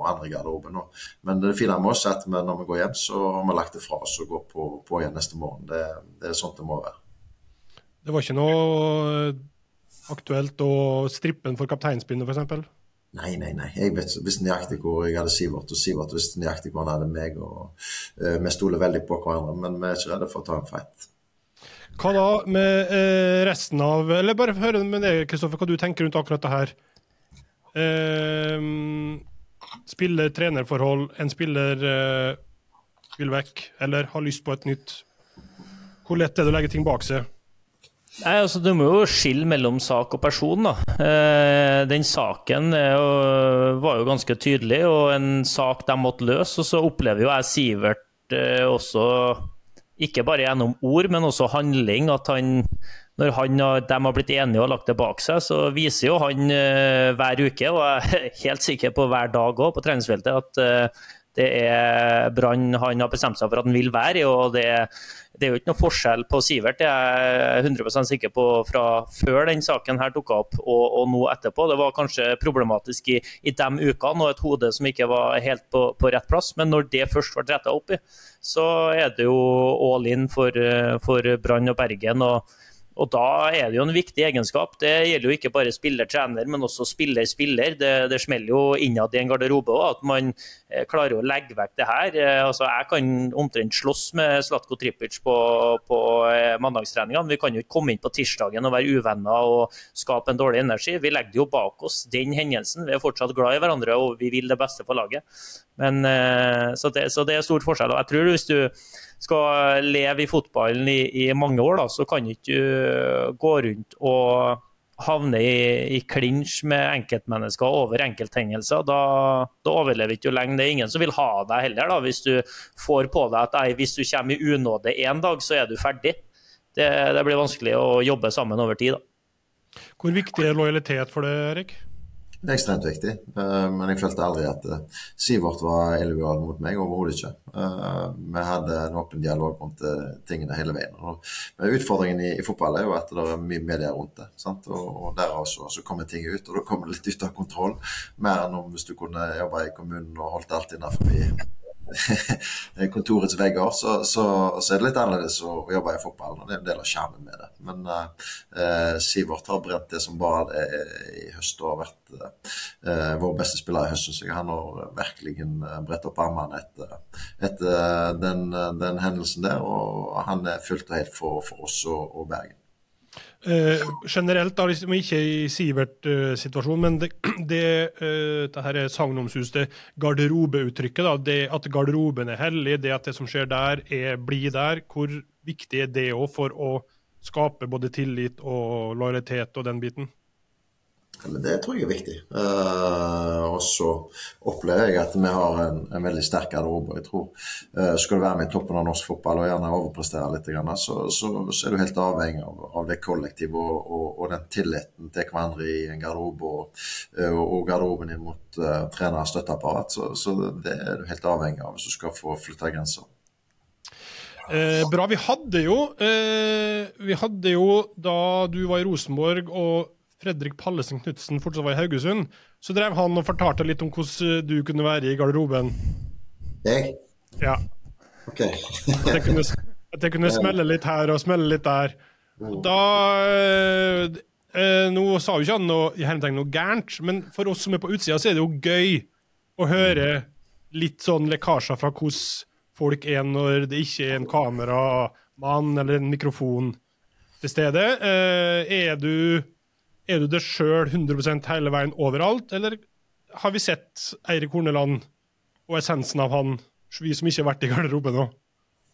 andre i garderoben. Men det fine med oss er at når vi går hjem, så har vi lagt det fra oss og går på, på igjen neste morgen. Det, det er sånt det må være. Det var ikke noe eh, aktuelt å strippe den for kapteinspinnet, f.eks.? Nei, nei, nei. Jeg vet, visste nøyaktig hvor jeg hadde Sivert, og Sivert visste nøyaktig hvor han hadde meg. og uh, Vi stoler veldig på hverandre, men vi er ikke redde for å ta en fight. Hva da med uh, resten av Eller bare høre med deg, Kristoffer, hva du tenker rundt akkurat det her. Uh, Spiller-trenerforhold, en spiller vil vekk, eller har lyst på et nytt. Hvor lett er det å legge ting bak seg? Nei, altså Du må jo skille mellom sak og person. da. Eh, den saken jo, var jo ganske tydelig, og en sak de måtte løse. Og så opplever jo jeg Sivert eh, også, ikke bare gjennom ord, men også handling, at han når han og de har blitt enige og lagt det bak seg, så viser jo han eh, hver uke, og jeg er helt sikker på hver dag òg på treningsfeltet, at uh, det er Brann han har bestemt seg for at han vil være i. og det det er jo ikke noe forskjell på Sivert, det er jeg 100% sikker på fra før den saken her dukka opp og, og, nå etterpå. Det var kanskje problematisk i, i de ukene og et hode som ikke var helt på, på rett plass. Men når det først ble retta opp i, så er det jo all in for, for Brann og Bergen. og og Da er det jo en viktig egenskap. Det gjelder jo ikke bare spiller-trener, men også spiller-spiller. Det, det smeller jo innad i en garderobe òg, at man eh, klarer å legge vekk det her. Eh, altså, jeg kan omtrent slåss med Slatko Tripic på, på eh, mandagstreningene. Vi kan jo ikke komme inn på tirsdagen og være uvenner og skape en dårlig energi. Vi legger jo bak oss den hendelsen. Vi er fortsatt glad i hverandre og vi vil det beste for laget. Men, så, det, så det er stor forskjell. Og jeg tror hvis du skal leve i fotballen i, i mange år, da, så kan ikke du gå rundt og havne i, i klinsj med enkeltmennesker over enkelthendelser. Da, da overlever ikke du lenge. Det er ingen som vil ha deg heller, da, hvis du får på deg at hvis du kommer i unåde én dag, så er du ferdig. Det, det, blir vanskelig å jobbe sammen over tid. Da. Hvor viktig er lojalitet for deg, Erik? Det er ekstremt viktig, eh, men jeg følte aldri at eh, Sivert var illojal mot meg. Overhodet ikke. Eh, vi hadde en åpen dialog rundt tingene hele veien. Men utfordringen i, fotball er jo at det er mye media rundt det. Sant? Og, derav så, så, kommer ting ut, og da kommer det litt ut av kontroll. Mer enn om hvis du kunne jobbe i kommunen og holdt alt innenfor kontorets vegger, så, så, så, er det litt annerledes å, jobbe i fotball. og Det er en del av skjermen med det. Men uh, Sivert har brent det som bare det i høst og har vært uh, vår beste spiller i høst. Så han har virkelig bredt opp armene etter, etter den, den, hendelsen der. Og han er fullt og helt for, for oss og, og Bergen. Uh, generelt, da, liksom ikke i Sivert-situasjonen, uh, men det, det, uh, det her er sagnomsus, det garderobeuttrykket. da, det At garderoben er hellig, det at det som skjer der, er, blir der. Hvor viktig er det òg for å skape både tillit og lojalitet og den biten? Det tror jeg er viktig. Uh, og så opplever jeg at vi har en, en veldig sterk garderobe. Jeg tror uh, Skal du være med i toppen av norsk fotball og gjerne overprestere litt, så, så, så er du helt avhengig av, av det kollektivet og, og, og, den tilliten til hverandre i en garderobe og, uh, og garderoben inn mot uh, trener- og støtteapparat. Så, så, det er du helt avhengig av hvis du skal få flytta grenser. Eh, bra. Vi hadde jo Vi hadde jo da du var i Rosenborg og Fredrik Pallesen Knutsen fortsatt var i Haugesund, så drev han og fortalte litt om hvordan du kunne være i garderoben. Jeg? Ja. Ok. at, jeg kunne, at jeg kunne smelle litt her og smelle litt der. Og da eh, eh, Nå sa jo ikke han noe, noe gærent, men for oss som er på utsida, så er det jo gøy å høre litt sånn lekkasjer fra hvordan folk er når det ikke er en kameramann eller en mikrofon til stede. Eh, er du er du det sjøl 100% hele veien overalt, eller har vi sett Eirik Horneland og essensen av han, vi som ikke har vært i garderoben nå?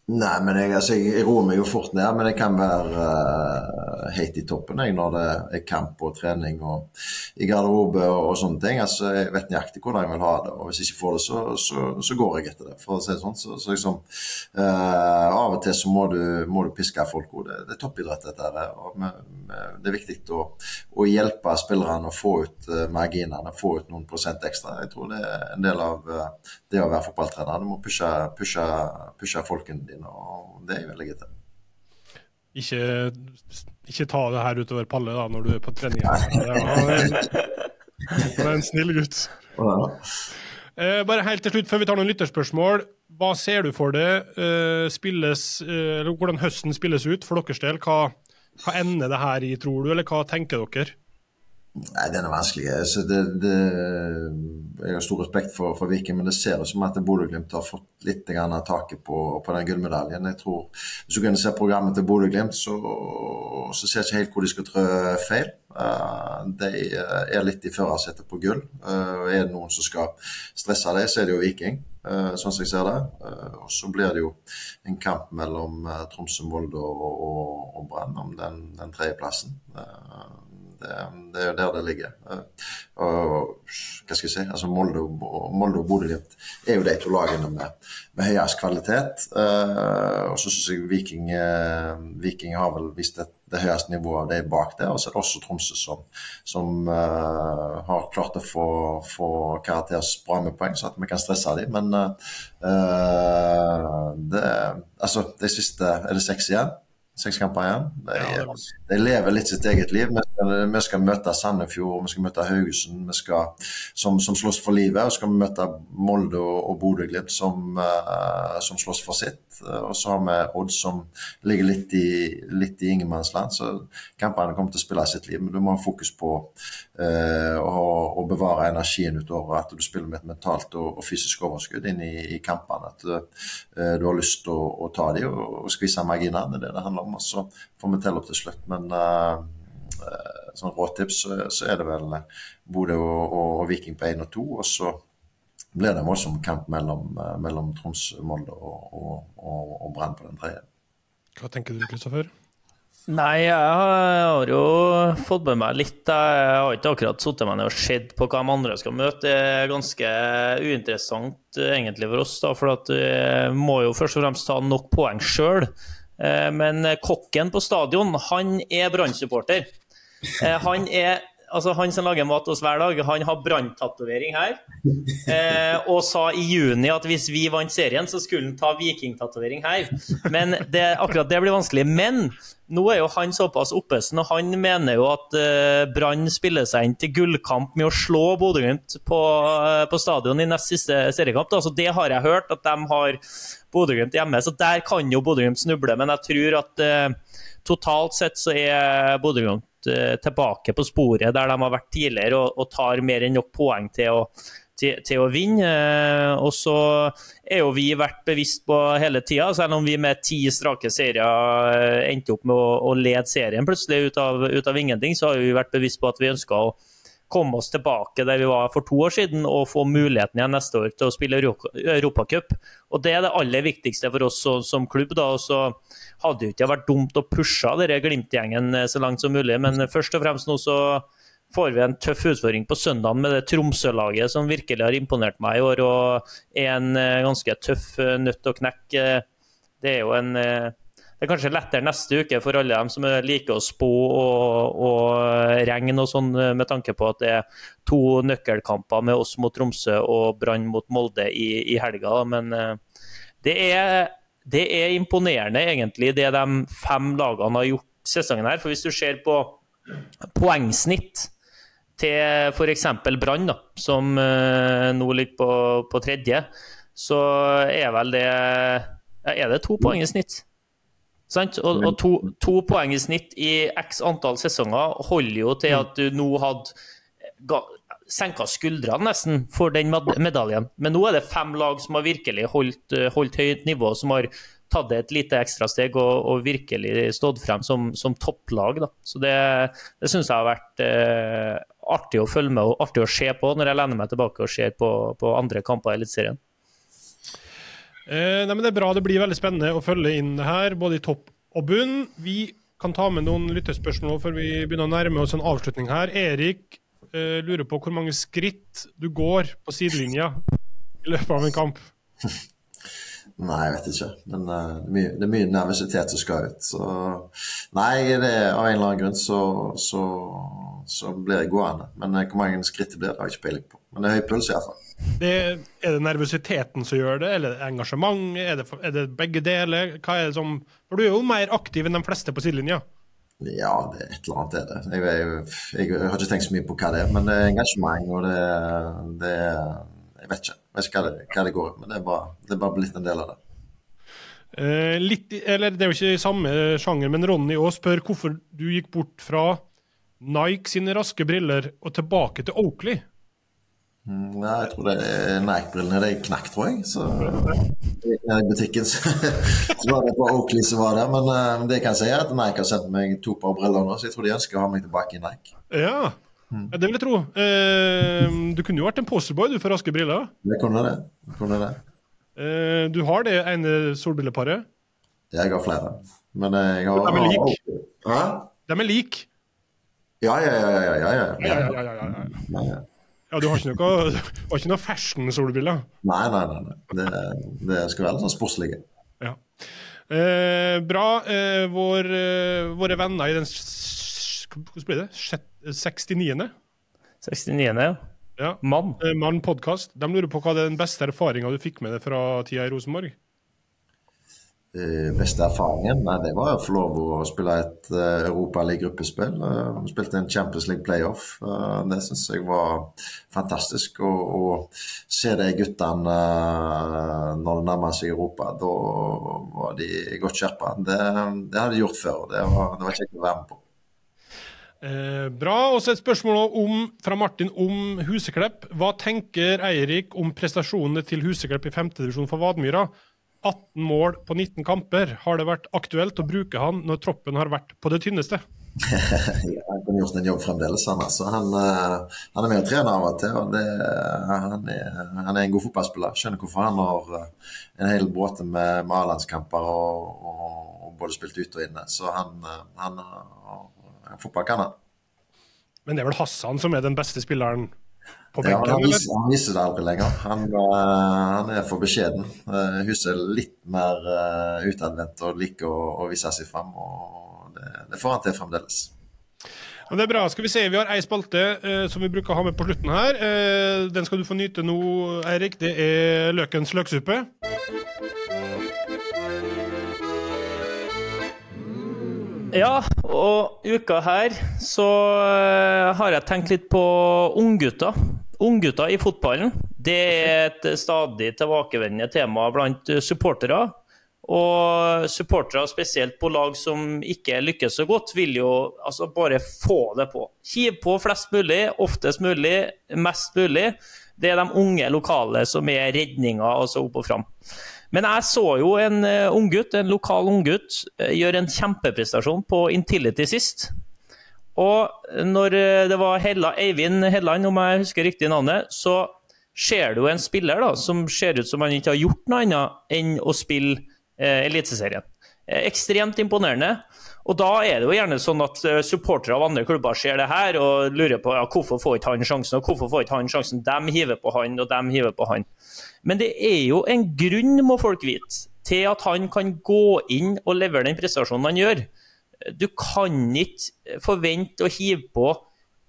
Nei, men jeg, altså, jeg, roer meg jo fort ned. Men jeg kan være uh, helt i toppen jeg, når det er kamp og trening og i garderobe og, og, sånne ting. Altså, Jeg vet nøyaktig hvordan jeg vil ha det, og hvis jeg ikke får det, så, så, så går jeg etter det. for å si det sånn. Så, så liksom, uh, Av og til så må du, må du piske folk. Og det, er toppidrett, dette her. og med, med, Det er viktig å, å hjelpe spillerne å få ut uh, marginene, få ut noen prosent ekstra. Jeg tror det er en del av det å være fotballtrener. Du må pushe, pushe, pushe folkene dine dine, og det er jeg veldig til. Ikke, ikke, ta det her utover Palle da, når du er på trening. Han er en snill gutt. Eh, bare helt til slutt, før vi tar noen lytterspørsmål. Hva ser du for deg eh, spilles, eh, hvordan høsten spilles ut for deres del? Hva, hva ender det her i, tror du, eller hva tenker dere? Nei, Den er vanskelig. Det, det, jeg har stor respekt for, for Viking, men det ser ut som at Bodø-Glimt har fått litt taket på, på, den gullmedaljen. Jeg tror, Hvis du kunne se programmet til Bodø-Glimt, så, så, ser jeg ikke helt hvor de skal trø feil. Uh, de er litt i førersetet på gull. Uh, er det noen som skal stresse det, så er det jo Viking. Sånn som jeg ser det. og Så blir det jo en kamp mellom Tromsø, Molde og, og, og Brann om den, den tredjeplassen. Uh, det, det, er der det ligger. Og, hva skal jeg si, altså Molde Molde og Bodø-Glimt er jo de to lagene med, med høyest kvalitet. Uh, og så syns jeg Viking, uh, Viking, har vel vist det, det høyeste nivået av de bak der. Og så er det også Tromsø som, som uh, har klart å få, få karakters bra med poeng, så at vi kan stresse dem. Men det, altså, de siste er det seks igjen seks kamper igjen. De, de, lever litt sitt eget liv. Vi skal, vi skal møte Sandefjord, vi skal møte Haugesund, skal, som, som slåss for livet. Og så skal vi møte Molde og, og Bodø-Glimt, som, uh, som, slåss for sitt. Og så har vi Odd, som ligger litt i, litt i ingenmannsland. Så kampene kommer til å spille sitt liv. Men du må ha fokus på uh, å, å, bevare energien utover at du spiller med et mentalt og, og fysisk overskudd inn i, i kampene. At uh, du har lyst til å, å, ta dem og, og skvise marginene. Det det det handler om om, og så får vi telle opp til slutt. Men uh, sånn råtips så, så, er det vel Bodø og, og, og Viking på 1 og 2. Og så blir det en voldsom kamp mellom, mellom Tromsø, Molde og, og, og Brann på den tredje. Hva tenker du, Kristoffer? Nei, jeg har jo fått med meg litt. Jeg har ikke akkurat satt meg ned og sett på hva de andre skal møte. Det er ganske uinteressant egentlig for oss, da, for at vi må jo først og fremst ta nok poeng sjøl. Eh, men kokken på stadion, han er Brann-supporter. Eh, han er altså Han som lager mat hos hver dag, han har Brann-tatovering her. Eh, og sa i juni at hvis vi vant serien, så skulle han ta Viking-tatovering her. Men det, akkurat det blir vanskelig. Men nå er jo han såpass oppesen, og han mener jo at eh, Brann spiller seg inn til gullkamp med å slå Bodø-Glimt på, eh, på, stadion i nest siste seriekamp. Da. Så det har jeg hørt, at de har Bodø-Glimt hjemme. Så der kan jo Bodø-Glimt snuble. Men jeg tror at eh, totalt sett så er Bodø-Glimt tilbake på sporet der de har vært tidligere, og, og tar mer enn nok poeng til å, til, til å vinne. Eh, og så er jo vi vært bevisst på hele tida, selv om vi med ti strake serier eh, endte opp med å, å lede serien plutselig ut av, ut av, ingenting, så har vi vært bevisst på at vi ønska å komme oss tilbake der vi var for to år siden, og få muligheten igjen neste år til å spille Europacup. Og Det er det aller viktigste for oss som klubb. da, og så hadde det ikke vært dumt å pushe Glimt-gjengen eh, så langt som mulig, men først og fremst nå så får vi en tøff utfordring på søndag med det Tromsø-laget som virkelig har imponert meg i år, og er en eh, ganske tøff eh, nøtt å knekke. Det er jo en det er kanskje lettere neste uke for alle dem som liker å spå og, og regn og sånn, med tanke på at det er to nøkkelkamper med oss mot Tromsø og Brann mot Molde i, i helga. Men det er det er imponerende, egentlig, det de fem lagene har gjort sesongen her. For hvis du ser på poengsnitt til f.eks. Brann, som nå ligger på, på, tredje, så er vel det Er det to poeng i snitt? Sant? Og, og to, to, poeng i snitt i x antall sesonger holder jo til at du nå hadde senka skuldrene nesten for den medaljen. Men nå er det fem lag som har virkelig holdt, eh, holdt høyt nivå, som har tatt det et lite ekstrasteg og, og virkelig stått frem som, som topplag. Da. Så det, det syns jeg har vært eh, artig å følge med og artig å se på når jeg lener meg tilbake og ser på, på andre kamper i Eliteserien. Eh, nei, men Det er bra. Det blir veldig spennende å følge inn her, både i topp og bunn. Vi kan ta med noen lyttespørsmål før vi begynner å nærme oss en avslutning her. Erik eh, lurer på hvor mange skritt du går på sidelinja i løpet av en kamp. Nei, jeg vet ikke. Men uh, det, er mye, det, mye, nervøsitet som skal ut. Så nei, det, av en eller annen grunn så, så, så blir jeg gående. Men uh, hvor mange skritt det blir, det har jeg ikke peiling på. Men det er høy puls iallfall. Det, er det nervøsiteten som gjør det, eller er engasjement? Er det, er det begge deler? Hva er det som For du er jo mer aktiv enn de fleste på sidelinja. Ja, det et eller annet er det. Jeg, jeg, jeg, jeg, har ikke tenkt så mye på hva det er, men det er engasjement, og det, det Jeg vet ikke. Jeg vet ikke hva det, hva det går i, men det er, bare, det er bare blitt en del av det. Eh, litt, eller Det er jo ikke i samme sjanger, men Ronny òg spør hvorfor du gikk bort fra Nike sine raske briller og tilbake til Oakley. Mm, nei, jeg tror det er Nike-brillene de knakk, tror jeg. Så I butikken så, så var det på Oakley som var der. Men uh, det kan jeg si at Nike har sendt meg to par briller nå, så jeg tror de ønsker å ha meg tilbake i Nike. Ja, Mm. Det vil jeg tro. Uh, du kunne jo vært en posterboy du for raske briller. Jeg kunne det. Jeg kunne det. Uh, du har det ene solbrilleparet? Jeg har flere. Men jeg har De er like? Hæ? De er like? Ja, ja, ja. ja, ja, ja. ja, ja, ja, ja. ja du har ikke noe, har ikke noe fashion-solbriller? Nei, nei, nei. nei. Det, det, skal være sånn sportslige. Ja. Eh, bra. Eh, vår, eh, våre venner i den Hvordan blir det? 69. 69. ja. ja. Mann. Eh, Mann podkast. De lurer på hva er den beste erfaringa du fikk med deg fra tida i Rosenborg? Uh, beste erfaringen? Nei, det var å få lov å spille et uh, Europaliga-gruppespill. Uh, spilte en Champions League playoff. Uh, det syns jeg var fantastisk. Å se de guttene når det nærmer seg Europa, da var de godt skjerpa. Det, det, hadde de gjort før. Det var, det var kjekt å være med på. Eh, bra. Og så et spørsmål om, fra Martin om Huseklepp. Hva tenker Eirik om prestasjonene til Huseklepp i femtedivisjon for Vadmyra? 18 mål på 19 kamper. Har det vært aktuelt å bruke han når troppen har vært på det tynneste? ja, han kunne gjort en jobb fremdeles, han. Altså. Han, uh, han er med og trener av og til. og det, han, er, han, er, en god fotballspiller. Skjønner hvorfor han har uh, en hel båte med, med A-landskamper og, og, og, både spilt ute og inne. Så han, uh, han fotball kan han. Men det er vel Hassan som er den beste spilleren? Ja, han, viser, han viser det aldri lenger. Han, uh, han er for beskjeden. Uh, Huset er litt mer uh, utadvendt og liker å, å, vise seg fram. Og det, det, får han til fremdeles. Men det er bra. Skal Vi se, vi har ei spalte uh, som vi bruker å ha med på slutten her. Uh, den skal du få nyte nå, Eirik. Det er Løkens løksuppe. Ja, og uka her så uh, har jeg tenkt litt på unggutter. Unggutter i fotballen. Det er et stadig tilbakevendende tema blant supportere. Og supportere, spesielt på lag som ikke lykkes så godt, vil jo altså bare få det på. Hiv på flest mulig, oftest mulig, mest mulig. Det er de unge lokale som er redninga, altså opp og fram. Men jeg så jo en uh, unggutt, en lokal unggutt, uh, gjøre en kjempeprestasjon på Intility sist. Og når uh, det var Hella, Eivind Helland, om jeg husker riktig navnet, så ser du en spiller da, som ser ut som han ikke har gjort noe annet enn å spille eh, Eliteserien. ekstremt imponerende. Og da er det jo gjerne sånn at supportere av andre klubber ser det her og lurer på ja, hvorfor får ikke han sjansen, og hvorfor får ikke han sjansen. De hiver på han, og de hiver på han. Men det er jo en grunn, må folk vite, til at han kan gå inn og levere den prestasjonen han gjør. Du kan ikke forvente å hive på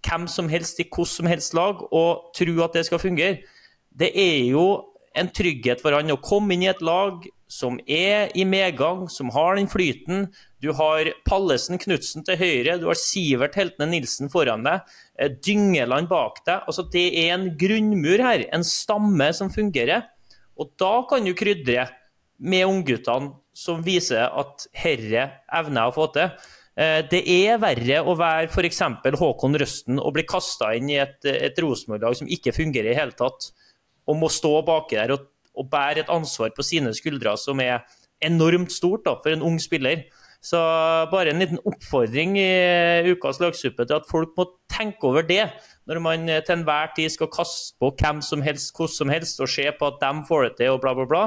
hvem som helst i hvilket som helst lag og tro at det skal fungere. Det er jo en trygghet for han å komme inn i et lag som er i medgang, som har den flyten. Du har Pallesen Knutsen til høyre, du har Sivert Heltene Nilsen foran deg. Eh, Dyngeland bak deg. Altså, det er en grunnmur her, en stamme som fungerer. Og da kan du krydre med ungguttene som viser at herre evner å få til. Eh, det er verre å være f.eks. Håkon Røsten og bli kasta inn i et, et Rosenborg-lag som ikke fungerer i hele tatt, og må stå baki der og, og bære et ansvar på sine skuldre som er enormt stort da, for en ung spiller. Så bare en liten oppfordring i ukas lagsuppe til at folk må tenke over det når man til enhver tid skal kaste på hvem som helst, hvordan som helst, og se på at de får det til og bla, bla, bla.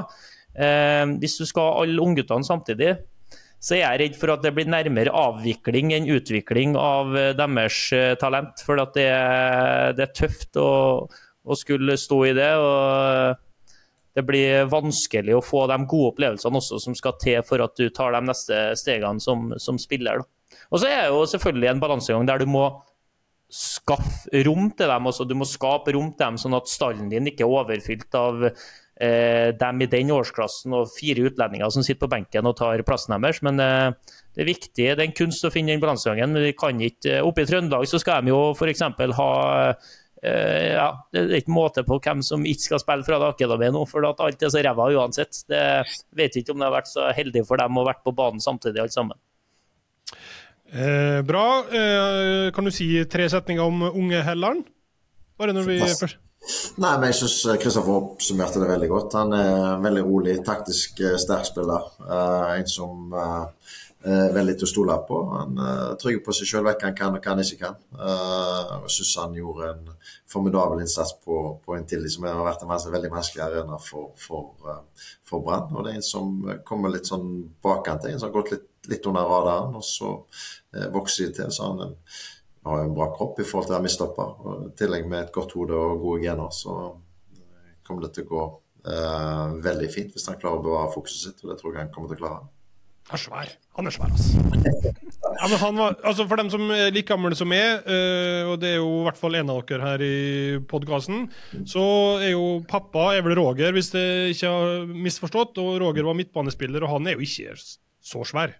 Eh, hvis du skal ha alle ungguttene samtidig, så er jeg redd for at det blir nærmere avvikling enn utvikling av eh, deres eh, talent. For det det, er tøft å, å, skulle stå i det. og det blir vanskelig å få de gode opplevelsene også som skal til for at du tar de neste stegene som, som spiller. Og så er det jo selvfølgelig en balansegang der du må skaffe rom til dem. Altså, du må skape rom til dem, sånn at stallen din ikke er overfylt av eh, dem i den årsklassen og fire utlendinger som sitter på benken og tar plassen deres. Men eh, det er viktig, det er en kunst å finne den balansegangen. Men vi kan ikke, eh, oppe i Trøndelag så skal de jo f.eks. ha ja, Det er ikke måte på hvem som ikke skal spille fra det akademiet nå, for at alt er så ræva uansett. Det vet ikke om det har vært så heldig for dem å vært på banen samtidig, alle sammen. Eh, bra. Eh, kan du si tre setninger om unge Helland? Bare når vi først Nei, men Jeg syns Kristoffer oppsummerte det veldig godt. Han er en veldig rolig, taktisk eh, sterk spiller. Uh, en som uh, er veldig til å stole på. Han er uh, trygg på seg sjøl, hva han kan og hva han ikke kan. Uh, jeg syns han gjorde en formidabel innsats på, på en tidlig som har vært en veldig vanskelig arena for, for, for Brann. Og det er en som kommer litt sånn bakkant, en som har gått litt, litt under radaren, og så vokser de til. så han en har en bra kropp i forhold til å midtstopper. I tillegg med et godt hode og gode gener, så eh, kommer det til å gå eh, veldig fint hvis han klarer å bevare fokuset sitt. Og det tror jeg han kommer til å klare. Er svær. Han er svær, altså. Ja, men han var, altså for dem som er like gamle som meg, uh, og det er jo i hvert fall en av dere her i podkasten, så er jo pappa er vel Roger, hvis jeg ikke har misforstått. Og Roger var midtbanespiller, og han er jo ikke så svær.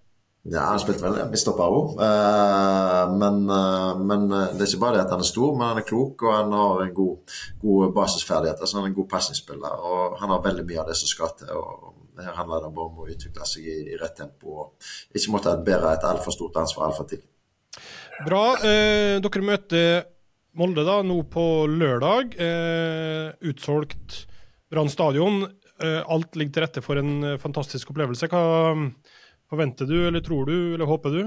Ja, han har spilt vel midtstopper òg. Uh, men, uh, men, eh, det er ikke bare det at han er stor, men han er klok og han har en god, god basisferdighet. Altså han er en god pasningsspiller og han har veldig mye av det som skal til. og Her handler det bare om å utvikle seg i, i rett tempo og ikke måtte bære et altfor stort ansvar altfor tidlig. Bra. Eh, dere møter Molde da, nå på lørdag. utsolgt Brann stadion. alt ligger til rette for en fantastisk opplevelse. Hva Forventer du, eller tror du, eller håper du?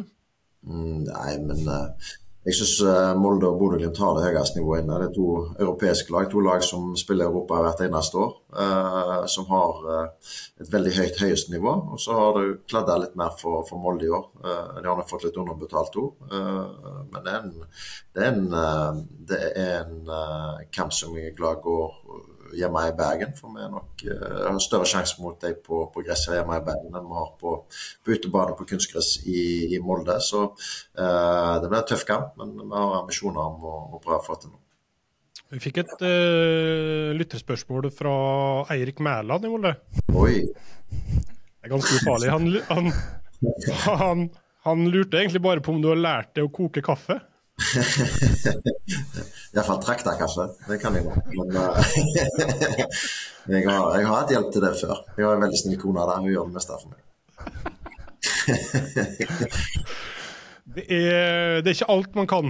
Mm, nei, men uh, jeg syns uh, Molde og Bodø-Glimt har det høyeste nivået inne. Det er to europeiske lag, to lag som spiller Europa hvert eneste år. Uh, som har et veldig høyt høyeste nivå. Og så har det kladda litt mer for, for, Molde i år. de har nok fått litt underbetalt òg. men det er en, det er en, det er en kamp som jeg er glad går hjemme i Bergen. For vi nok uh, har større sjanse mot dem på, på gresset hjemme i Bergen enn vi har på, på utebane på kunstgress i, i Molde. Så uh, det blir en tøff kamp, men vi har ambisjoner om å, å prøve å få til noe. Vi fikk et uh, lytterspørsmål fra Eirik Mæland i Molde. Oi. Det er ganske ufarlig. Han, han, han, han lurte egentlig bare på om du har lært deg å koke kaffe. Iallfall trakta, kanskje. Det kan jeg nå. Men uh, jeg, har, jeg, har, hatt hjelp til det før. Jeg har en veldig snill kone der. Hun gjør det meste for meg. det, er, det er ikke alt man kan.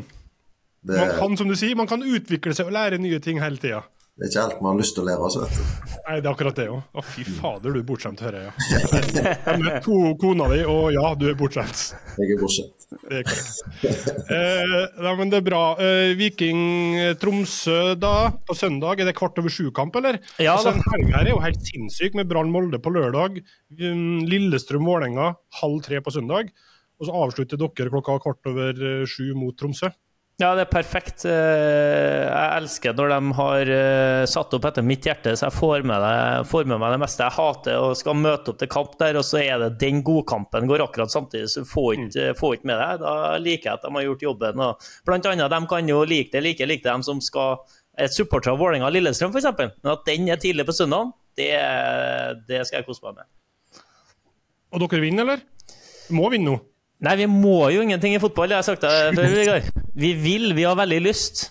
Det... Man kan, som du sier, man kan utvikle seg og lære nye ting hele tida. Det er ikke alt man har lyst til å lære oss, vet du. Nei, det er akkurat det òg. Å, fy fader, du er bortskjemt, hører jeg. Ja. Jeg møtte to kona di, og ja, du er bortskjemt. Jeg er bortskjemt. Det er korrekt. Eh, nei, men det er bra. Eh, Viking-Tromsø da, på søndag. Er det kvart over sju-kamp, eller? Ja, altså, Helga her er jo helt sinnssyk, med Brann Molde på lørdag. Um, Lillestrøm-Vålerenga halv tre på søndag. Og så avslutter dere klokka kvart over eh, sju mot Tromsø. Ja, det er perfekt. Eh, jeg elsker når de har eh, satt opp etter mitt hjerte, så jeg får med, det, får med meg det meste. Jeg hater å skal møte opp til kamp der, og så er det den godkampen går akkurat samtidig, så får ikke, mm. får ikke med det. Da liker jeg at de har gjort jobben. Og blant annet, de kan jo like det like like dem som skal et supporter av Vålerenga og Lillestrøm, f.eks. Men at den er tidlig på søndag, det, det skal jeg kose meg med. Og dere vinner, eller? Må vinne nå. Nei, vi må jo ingenting i fotball, jeg har sagt det før, Vigard. Vi vil, vi har veldig lyst.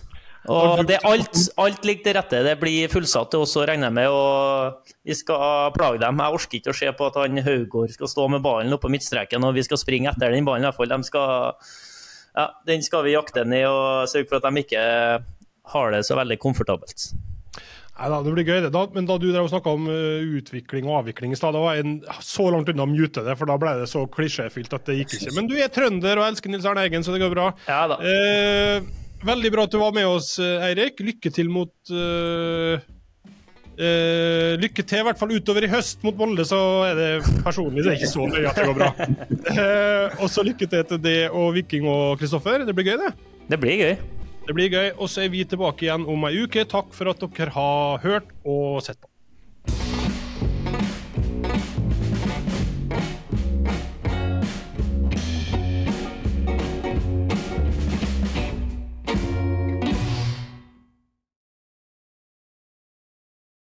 Og det alt, alt ligger til rette. Det blir fullsatt oss, regner jeg med. Og vi skal plage dem. Jeg orker ikke å se på at han Haugård skal stå med ballen oppå midtstreken, og vi skal springe etter den ballen. i hvert fall. De skal, ja, den skal vi jakte ned og sørge for at de ikke har det så veldig komfortabelt. Nei da, det blir gøy, det. Da, men da du snakka om uh, utvikling og avvikling i stad, da var jeg så langt unna å mute det, for da ble det så klisjéfylt at det gikk ikke. Men du er trønder og elsker Nils Arne Eggen, så det går bra. Ja da. Uh, veldig bra at du var med oss, eh, Eirik. Lykke til mot uh, uh, lykke til, i hvert fall utover i høst mot Molde, så er det personlig det er ikke så nøye at det går bra. Uh, og så lykke til til det og Viking og Kristoffer. Det blir gøy, det. Det blir gøy. Det blir gøy. Og så er vi tilbake igjen om ei uke. Takk for at dere har hørt og sett på.